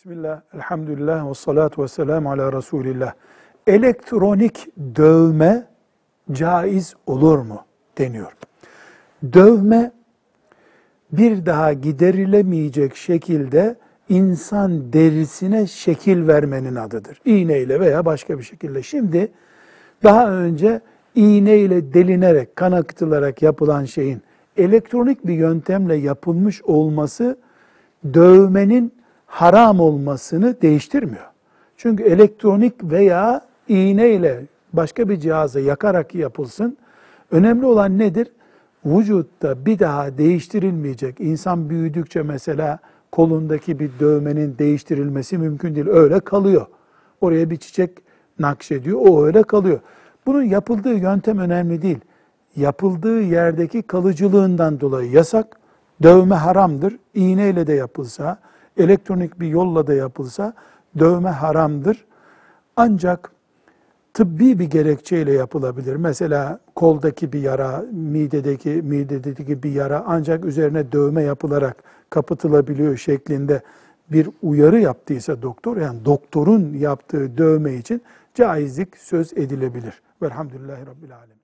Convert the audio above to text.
Bismillah, elhamdülillah ve salatu ve selamu ala Resulillah. Elektronik dövme caiz olur mu deniyor. Dövme bir daha giderilemeyecek şekilde insan derisine şekil vermenin adıdır. İğneyle veya başka bir şekilde. Şimdi daha önce iğneyle delinerek, kan akıtılarak yapılan şeyin elektronik bir yöntemle yapılmış olması dövmenin haram olmasını değiştirmiyor. Çünkü elektronik veya iğneyle başka bir cihaza yakarak yapılsın. Önemli olan nedir? Vücutta bir daha değiştirilmeyecek. İnsan büyüdükçe mesela kolundaki bir dövmenin değiştirilmesi mümkün değil. Öyle kalıyor. Oraya bir çiçek nakşediyor. O öyle kalıyor. Bunun yapıldığı yöntem önemli değil. Yapıldığı yerdeki kalıcılığından dolayı yasak. Dövme haramdır. İğneyle de yapılsa, elektronik bir yolla da yapılsa dövme haramdır. Ancak tıbbi bir gerekçeyle yapılabilir. Mesela koldaki bir yara, midedeki midedeki bir yara ancak üzerine dövme yapılarak kapatılabiliyor şeklinde bir uyarı yaptıysa doktor, yani doktorun yaptığı dövme için caizlik söz edilebilir. Velhamdülillahi Rabbil Alemin.